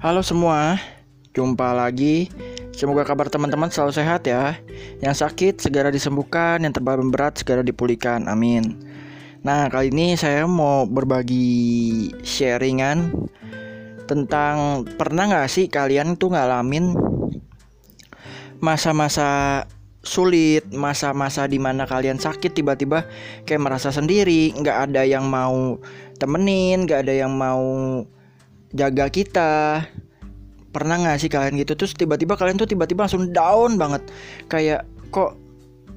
Halo semua, jumpa lagi. Semoga kabar teman-teman selalu sehat ya. Yang sakit segera disembuhkan, yang terbaru berat segera dipulihkan. Amin. Nah, kali ini saya mau berbagi sharingan tentang pernah nggak sih kalian tuh ngalamin masa-masa sulit, masa-masa di mana kalian sakit tiba-tiba kayak merasa sendiri, nggak ada yang mau temenin, nggak ada yang mau jaga kita. Pernah nggak sih kalian gitu? Terus tiba-tiba kalian tuh tiba-tiba langsung down banget, kayak kok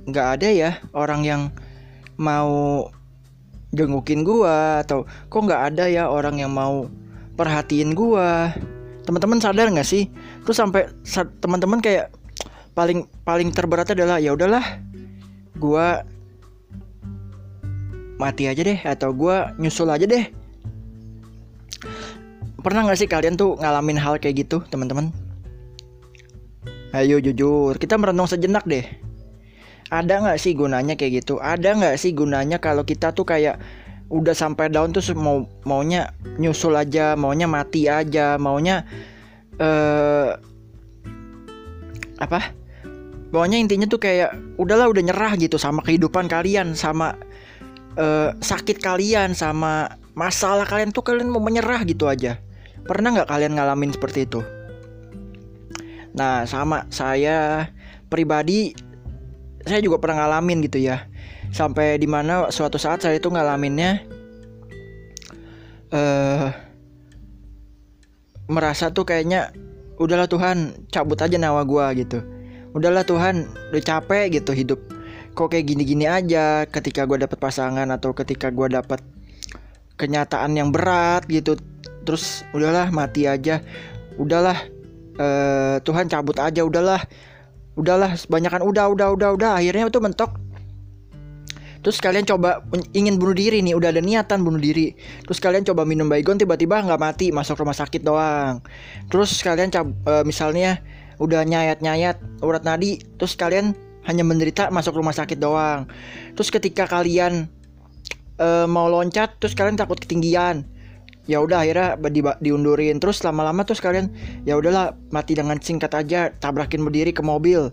nggak ada ya orang yang mau jengukin gua? Atau kok nggak ada ya orang yang mau perhatiin gua? Teman-teman sadar nggak sih? Terus sampai teman-teman kayak paling paling terberat adalah ya udahlah gua mati aja deh atau gua nyusul aja deh pernah nggak sih kalian tuh ngalamin hal kayak gitu teman-teman? Ayo jujur kita merenung sejenak deh. Ada nggak sih gunanya kayak gitu? Ada nggak sih gunanya kalau kita tuh kayak udah sampai down tuh mau maunya nyusul aja maunya mati aja maunya eh uh, apa? Pokoknya intinya tuh kayak udahlah udah nyerah gitu sama kehidupan kalian sama uh, sakit kalian sama masalah kalian tuh kalian mau menyerah gitu aja pernah nggak kalian ngalamin seperti itu? Nah sama saya pribadi saya juga pernah ngalamin gitu ya. Sampai di mana suatu saat saya itu ngalaminnya uh, merasa tuh kayaknya udahlah Tuhan cabut aja nyawa gua gitu. Udahlah Tuhan udah capek gitu hidup. Kok kayak gini-gini aja ketika gua dapat pasangan atau ketika gua dapat kenyataan yang berat gitu terus udahlah mati aja. Udahlah uh, Tuhan cabut aja udahlah. Udahlah sebanyakan udah udah udah udah. Akhirnya itu mentok. Terus kalian coba ingin bunuh diri nih udah ada niatan bunuh diri. Terus kalian coba minum baygon tiba-tiba nggak mati masuk rumah sakit doang. Terus kalian uh, misalnya udah nyayat-nyayat urat nadi terus kalian hanya menderita masuk rumah sakit doang. Terus ketika kalian uh, mau loncat terus kalian takut ketinggian ya udah akhirnya di, diundurin. Terus lama-lama terus kalian ya udahlah mati dengan singkat aja tabrakin berdiri ke mobil.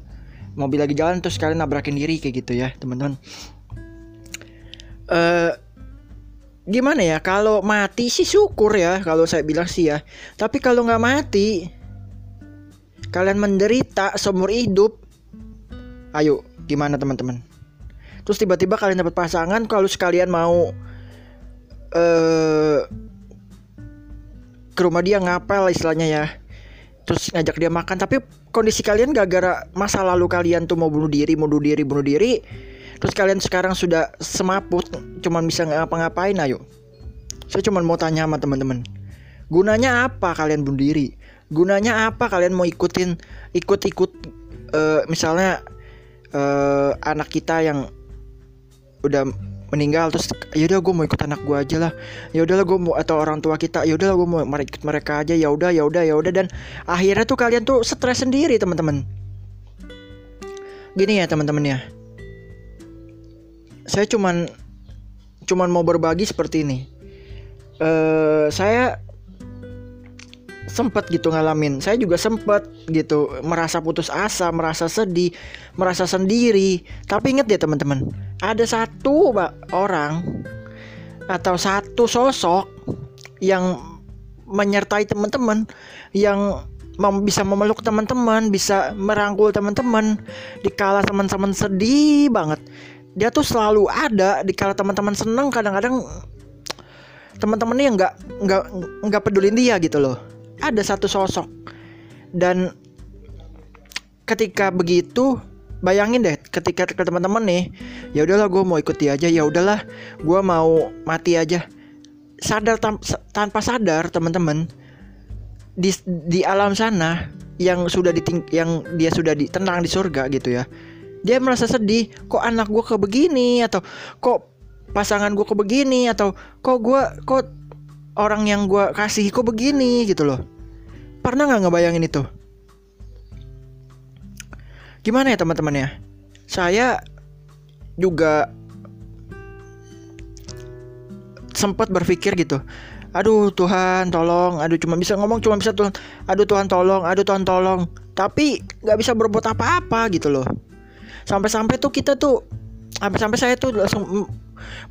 Mobil lagi jalan terus kalian nabrakin diri kayak gitu ya teman-teman. Uh, gimana ya kalau mati sih syukur ya kalau saya bilang sih ya. Tapi kalau nggak mati kalian menderita seumur hidup. Ayo gimana teman-teman? Terus tiba-tiba kalian dapat pasangan kalau sekalian mau uh, ke rumah dia ngapel istilahnya ya. Terus ngajak dia makan. Tapi kondisi kalian gak gara masa lalu kalian tuh mau bunuh diri bunuh diri bunuh diri. Terus kalian sekarang sudah semaput cuman bisa ngapa-ngapain ayo. Saya cuman mau tanya sama teman-teman. Gunanya apa kalian bunuh diri? Gunanya apa kalian mau ikutin ikut-ikut uh, misalnya uh, anak kita yang udah meninggal terus ya udah gue mau ikut anak gue aja lah. Ya udahlah gue mau atau orang tua kita ya udahlah gue mau ikut mereka aja ya udah ya udah ya udah. Dan akhirnya tuh kalian tuh stres sendiri teman-teman. Gini ya teman-teman ya. Saya cuman cuman mau berbagi seperti ini. Uh, saya sempat gitu ngalamin. Saya juga sempat gitu merasa putus asa merasa sedih merasa sendiri. Tapi inget ya teman-teman ada satu orang atau satu sosok yang menyertai teman-teman yang mem bisa memeluk teman-teman bisa merangkul teman-teman dikala teman-teman sedih banget. Dia tuh selalu ada dikala teman-teman seneng kadang-kadang teman-temannya nggak nggak nggak pedulin dia gitu loh. Ada satu sosok. Dan ketika begitu bayangin deh ketika ke teman-teman nih ya udahlah gue mau ikuti aja. Ya udahlah gue mau mati aja. Sadar tam, tanpa sadar teman-teman di di alam sana yang sudah diting yang dia sudah ditenang di surga gitu ya dia merasa sedih kok anak gue ke begini atau kok pasangan gue ke begini atau kok gue kok orang yang gue kasih kok begini? Gitu loh. Pernah nggak ngebayangin itu gimana ya teman-teman ya saya juga sempat berpikir gitu. Aduh Tuhan tolong. Aduh cuma bisa ngomong cuma bisa Tuhan. Aduh Tuhan tolong. Aduh Tuhan tolong. Tapi nggak bisa berbuat apa-apa gitu loh. Sampai-sampai tuh kita tuh sampai-sampai saya tuh langsung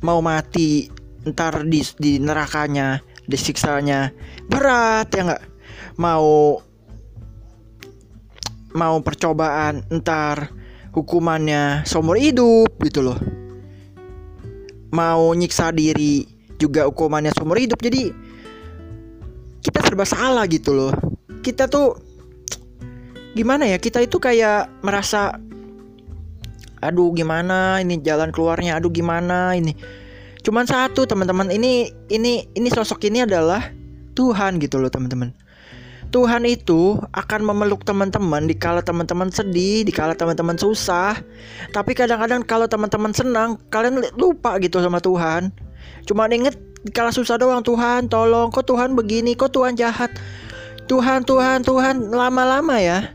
mau mati ntar di di nerakanya disiksanya berat ya nggak? Mau mau percobaan ntar hukumannya seumur hidup gitu loh. Mau nyiksa diri juga hukumannya seumur hidup jadi kita serba salah gitu loh. Kita tuh gimana ya kita itu kayak merasa aduh gimana ini jalan keluarnya? Aduh gimana ini? Cuman satu teman-teman ini ini ini sosok ini adalah Tuhan gitu loh teman-teman Tuhan itu akan memeluk teman-teman di kala teman-teman sedih, di kala teman-teman susah. Tapi kadang-kadang kalau teman-teman senang, kalian lupa gitu sama Tuhan. Cuma inget kalau susah doang Tuhan tolong kok Tuhan begini? Kok Tuhan jahat? Tuhan Tuhan Tuhan lama-lama ya.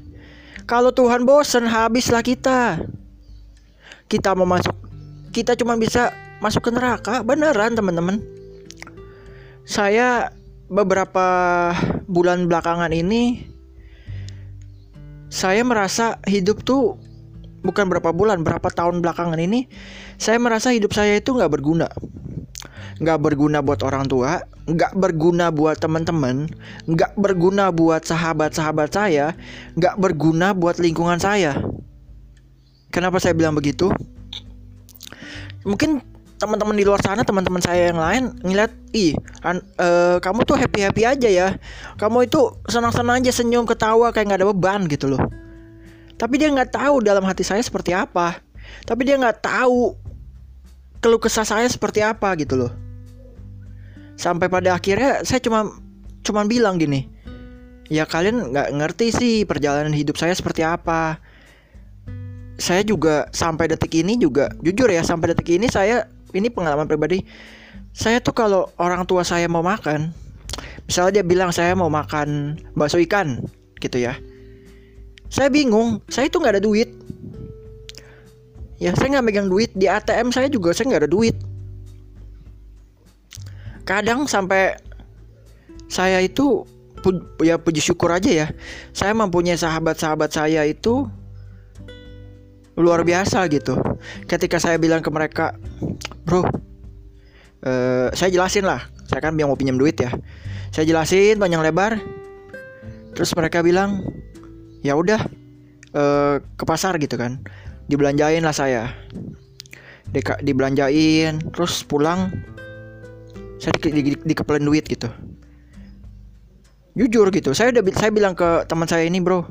Kalau Tuhan bosen habislah kita. Kita mau masuk kita cuma bisa masuk ke neraka beneran teman-teman. Saya beberapa bulan belakangan ini saya merasa hidup tuh bukan berapa bulan berapa tahun belakangan ini saya merasa hidup saya itu nggak berguna nggak berguna buat orang tua, nggak berguna buat teman-teman, nggak berguna buat sahabat-sahabat saya, nggak berguna buat lingkungan saya. Kenapa saya bilang begitu? Mungkin teman-teman di luar sana, teman-teman saya yang lain ngeliat, ih, an, uh, kamu tuh happy happy aja ya, kamu itu senang-senang aja senyum ketawa kayak nggak ada beban gitu loh. Tapi dia nggak tahu dalam hati saya seperti apa. Tapi dia nggak tahu keluh kesah saya seperti apa gitu loh sampai pada akhirnya saya cuma cuma bilang gini ya kalian nggak ngerti sih perjalanan hidup saya seperti apa saya juga sampai detik ini juga jujur ya sampai detik ini saya ini pengalaman pribadi. Saya tuh kalau orang tua saya mau makan misalnya dia bilang saya mau makan bakso ikan gitu ya. Saya bingung saya itu nggak ada duit. Ya saya nggak megang duit. Di ATM saya juga saya nggak ada duit. Kadang sampai saya itu pu ya puji syukur aja ya. Saya mempunyai sahabat-sahabat saya itu luar biasa gitu. Ketika saya bilang ke mereka bro uh, saya jelasin lah saya kan bilang mau pinjam duit ya. Saya jelasin panjang lebar. Terus mereka bilang ya udah uh, ke pasar gitu kan dibelanjain lah saya. Dika, dibelanjain terus pulang saya di, di, di, dikepelin duit gitu. Jujur gitu saya udah saya bilang ke teman saya ini bro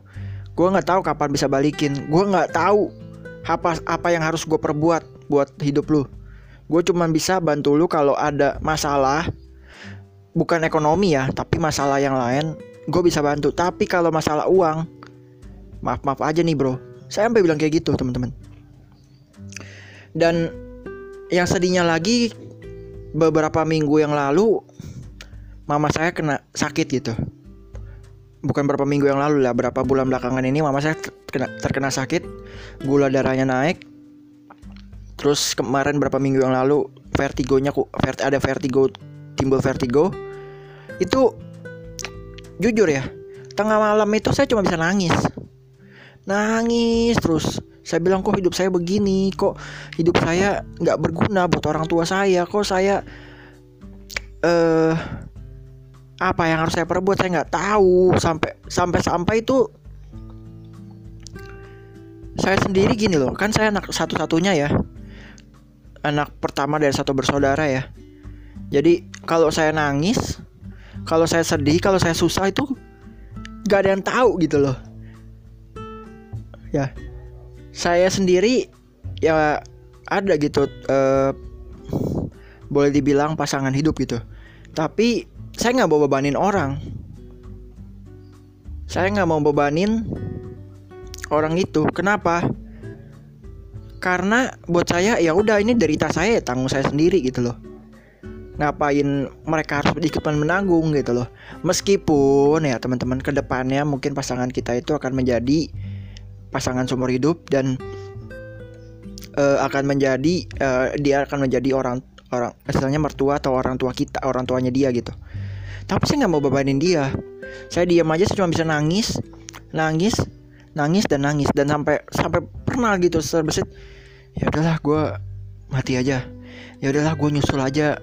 gue nggak tahu kapan bisa balikin gue nggak tahu apa apa yang harus gue perbuat buat hidup lu? Gue cuma bisa bantu lu kalau ada masalah bukan ekonomi ya tapi masalah yang lain gue bisa bantu. Tapi kalau masalah uang maaf maaf aja nih bro. Saya sampai bilang kayak gitu teman-teman. Dan yang sedihnya lagi beberapa minggu yang lalu mama saya kena sakit gitu bukan beberapa minggu yang lalu lah berapa bulan belakangan ini mama saya terkena, terkena sakit gula darahnya naik. Terus kemarin berapa minggu yang lalu vertigonya vert, ada vertigo timbul vertigo. Itu jujur ya tengah malam itu saya cuma bisa nangis. Nangis terus. Saya bilang kok hidup saya begini? Kok hidup saya nggak berguna buat orang tua saya? Kok saya eh uh, apa yang harus saya perbuat saya nggak tahu. Sampai sampai sampai itu saya sendiri gini loh kan saya anak satu-satunya ya. Anak pertama dari satu bersaudara ya. Jadi kalau saya nangis kalau saya sedih kalau saya susah itu gak ada yang tahu gitu loh. Ya. Saya sendiri ya ada gitu uh, boleh dibilang pasangan hidup gitu. Tapi saya nggak mau bebanin orang. Saya nggak mau bebanin orang itu. Kenapa? Karena buat saya ya udah ini derita saya tanggung saya sendiri gitu loh. Ngapain mereka harus ikutan menanggung gitu loh. Meskipun ya teman-teman ke depannya mungkin pasangan kita itu akan menjadi pasangan seumur hidup dan uh, akan menjadi uh, dia akan menjadi orang orang istilahnya mertua atau orang tua kita orang tuanya dia gitu tapi saya nggak mau bebanin dia. Saya diam aja saya cuma bisa nangis. Nangis nangis dan nangis. Dan sampai sampai pernah gitu terbesit ya udahlah gue mati aja. Ya udahlah gue nyusul aja.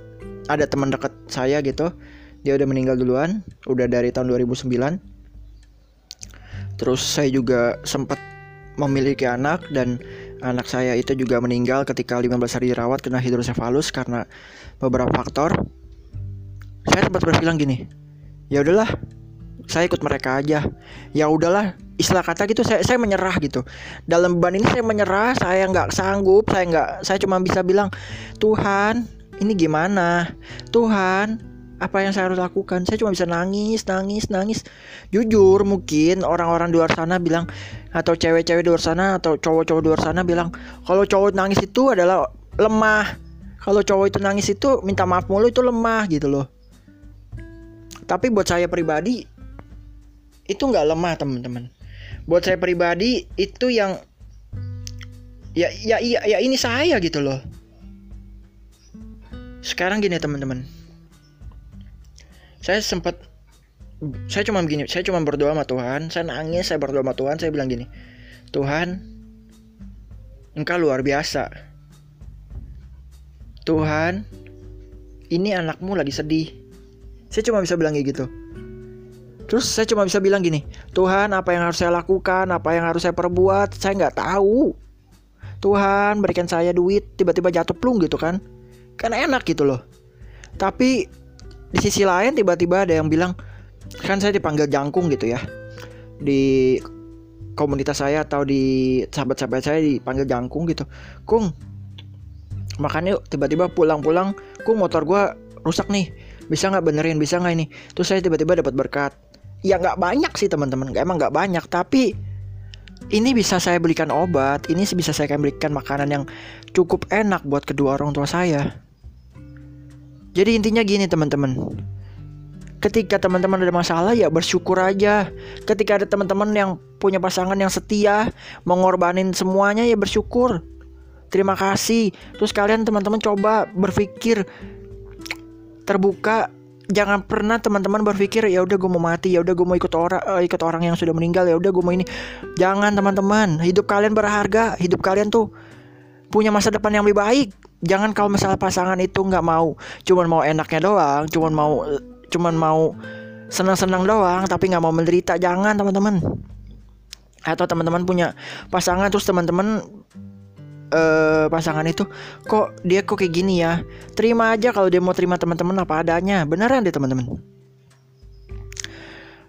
Ada teman dekat saya gitu dia udah meninggal duluan udah dari tahun 2009 terus saya juga sempat memiliki anak dan anak saya itu juga meninggal ketika 15 hari dirawat kena hidrosefalus karena beberapa faktor saya sempat berbilang gini ya udahlah saya ikut mereka aja. Ya udahlah istilah kata gitu saya saya menyerah gitu. Dalam beban ini saya menyerah saya nggak sanggup saya nggak saya cuma bisa bilang Tuhan ini gimana? Tuhan apa yang saya harus lakukan? Saya cuma bisa nangis nangis nangis. Jujur mungkin orang-orang di luar sana bilang atau cewek-cewek di luar sana atau cowok-cowok di luar sana bilang kalau cowok nangis itu adalah lemah. Kalau cowok itu nangis itu minta maaf mulu itu lemah gitu loh tapi buat saya pribadi itu nggak lemah teman-teman. Buat saya pribadi itu yang ya ya ya, ya ini saya gitu loh. Sekarang gini teman-teman. Saya sempat saya cuma begini saya cuma berdoa sama Tuhan. Saya nangis saya berdoa sama Tuhan. Saya bilang gini Tuhan engkau luar biasa. Tuhan ini anakmu lagi sedih saya cuma bisa bilang kayak gitu. Terus saya cuma bisa bilang gini Tuhan apa yang harus saya lakukan? Apa yang harus saya perbuat? Saya nggak tahu. Tuhan berikan saya duit tiba-tiba jatuh plung gitu kan. Kan enak gitu loh. Tapi di sisi lain tiba-tiba ada yang bilang kan saya dipanggil jangkung gitu ya di komunitas saya atau di sahabat-sahabat saya dipanggil jangkung gitu. Kung makan yuk. Tiba-tiba pulang-pulang kung motor gue rusak nih bisa nggak benerin bisa nggak ini terus saya tiba-tiba dapat berkat ya nggak banyak sih teman-teman emang nggak banyak tapi ini bisa saya belikan obat ini bisa saya berikan makanan yang cukup enak buat kedua orang tua saya jadi intinya gini teman-teman. Ketika teman-teman ada masalah ya bersyukur aja. Ketika ada teman-teman yang punya pasangan yang setia, mengorbanin semuanya ya bersyukur. Terima kasih. Terus kalian teman-teman coba berpikir terbuka jangan pernah teman-teman berpikir ya udah gue mau mati ya udah gue mau ikut orang uh, ikut orang yang sudah meninggal ya udah gue mau ini. Jangan teman-teman. Hidup kalian berharga. Hidup kalian tuh punya masa depan yang lebih baik. Jangan kalau misalnya pasangan itu nggak mau cuman mau enaknya doang cuman mau cuman mau senang-senang doang tapi nggak mau menderita jangan teman-teman. Atau teman-teman punya pasangan terus teman-teman uh, pasangan itu kok dia kok kayak gini ya? Terima aja kalau dia mau terima teman-teman apa adanya. Beneran deh teman-teman.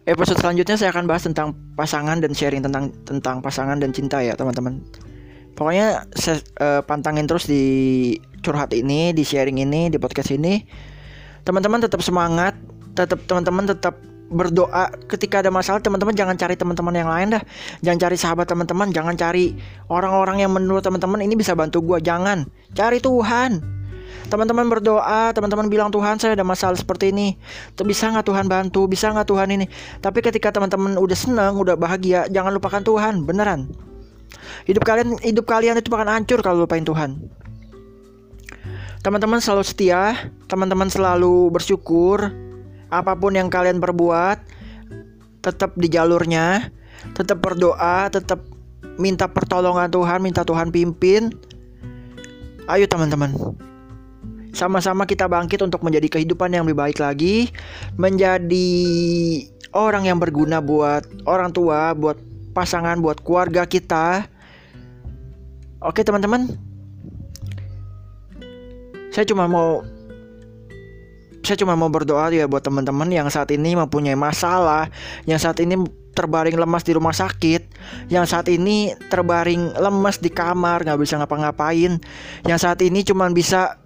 Episode selanjutnya saya akan bahas tentang pasangan dan sharing tentang tentang pasangan dan cinta ya teman-teman. Pokoknya saya, uh, pantangin terus di curhat ini di sharing ini di podcast ini. Teman-teman tetap semangat tetap teman-teman tetap berdoa ketika ada masalah teman-teman jangan cari teman-teman yang lain dah. Jangan cari sahabat teman-teman jangan cari orang-orang yang menurut teman-teman ini bisa bantu gue jangan. Cari Tuhan. Teman-teman berdoa teman-teman bilang Tuhan saya ada masalah seperti ini. Bisa nggak Tuhan bantu? Bisa nggak Tuhan ini? Tapi ketika teman-teman udah senang udah bahagia jangan lupakan Tuhan beneran. Hidup kalian hidup kalian itu akan hancur kalau lupain Tuhan. Teman-teman selalu setia, teman-teman selalu bersyukur. Apa pun yang kalian perbuat, tetap di jalurnya, tetap berdoa, tetap minta pertolongan Tuhan, minta Tuhan pimpin. Ayo teman-teman. Sama-sama kita bangkit untuk menjadi kehidupan yang lebih baik lagi, menjadi orang yang berguna buat orang tua, buat pasangan, buat keluarga kita. Oke teman-teman, saya cuma mau saya cuma mau berdoa ya buat teman-teman yang saat ini mempunyai masalah, yang saat ini terbaring lemas di rumah sakit, yang saat ini terbaring lemas di kamar, nggak bisa ngapa-ngapain, yang saat ini cuma bisa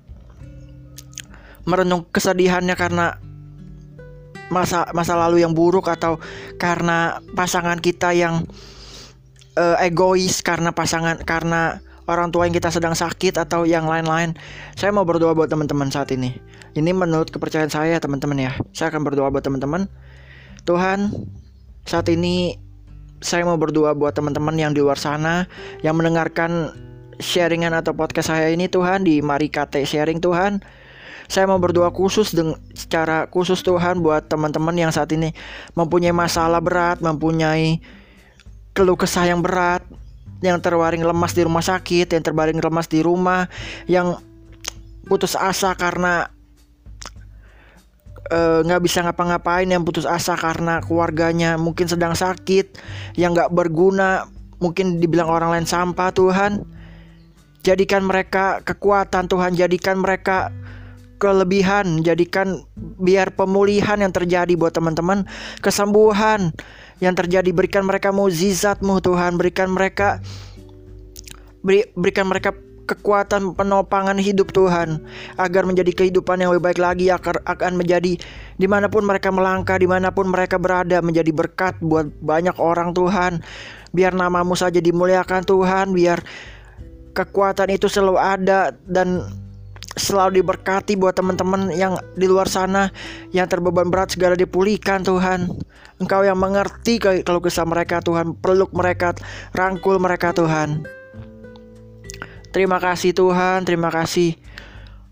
merenung kesedihannya karena masa masa lalu yang buruk atau karena pasangan kita yang uh, egois karena pasangan karena orang tua yang kita sedang sakit atau yang lain-lain. Saya mau berdoa buat teman-teman saat ini. Ini menurut kepercayaan saya teman-teman ya. Saya akan berdoa buat teman-teman. Tuhan, saat ini saya mau berdoa buat teman-teman yang di luar sana yang mendengarkan sharingan atau podcast saya ini Tuhan di Mari Kate Sharing Tuhan. Saya mau berdoa khusus dengan secara khusus Tuhan buat teman-teman yang saat ini mempunyai masalah berat, mempunyai keluh kesah yang berat, yang terbaring lemas di rumah sakit, yang terbaring lemas di rumah, yang putus asa karena nggak uh, bisa ngapa-ngapain yang putus asa karena keluarganya mungkin sedang sakit yang nggak berguna mungkin dibilang orang lain sampah Tuhan. Jadikan mereka kekuatan Tuhan. Jadikan mereka kelebihan. Jadikan biar pemulihan yang terjadi buat teman-teman kesembuhan yang terjadi. Berikan mereka mukjizatmu Tuhan. Berikan mereka beri, berikan mereka kekuatan penopangan hidup Tuhan agar menjadi kehidupan yang lebih baik lagi akan menjadi di mana pun mereka melangkah di mana pun mereka berada menjadi berkat buat banyak orang Tuhan. Biar namamu saja dimuliakan Tuhan. Biar kekuatan itu selalu ada dan selalu diberkati buat teman-teman yang di luar sana yang terbeban berat segala dipulihkan Tuhan. Engkau yang mengerti kalau kisah mereka Tuhan. Peluk mereka rangkul mereka Tuhan Terima kasih Tuhan, terima kasih.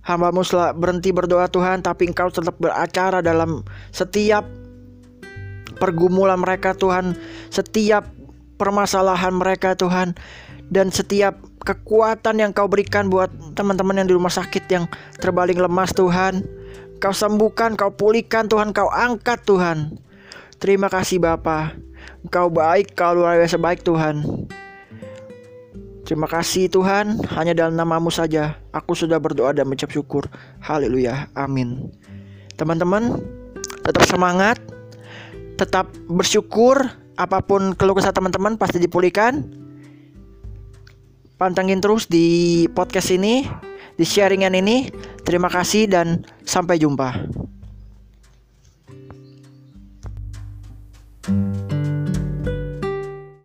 Hambamu setelah berhenti berdoa Tuhan, tapi Engkau tetap beracara dalam setiap pergumulan mereka Tuhan, setiap permasalahan mereka Tuhan, dan setiap kekuatan yang Kau berikan buat teman-teman yang di rumah sakit yang terbaling lemas Tuhan. Kau sembuhkan, Kau pulihkan Tuhan, Kau angkat Tuhan. Terima kasih Bapa. Engkau baik, Kau luar biasa baik Tuhan. Terima kasih Tuhan, hanya dalam namamu saja aku sudah berdoa dan mencap syukur. Haleluya, amin. Teman-teman, tetap semangat, tetap bersyukur, apa pun keluh kesah teman-teman pasti dipulihkan. Pantengin terus di podcast ini, di sharingan ini. Terima kasih dan sampai jumpa. thank you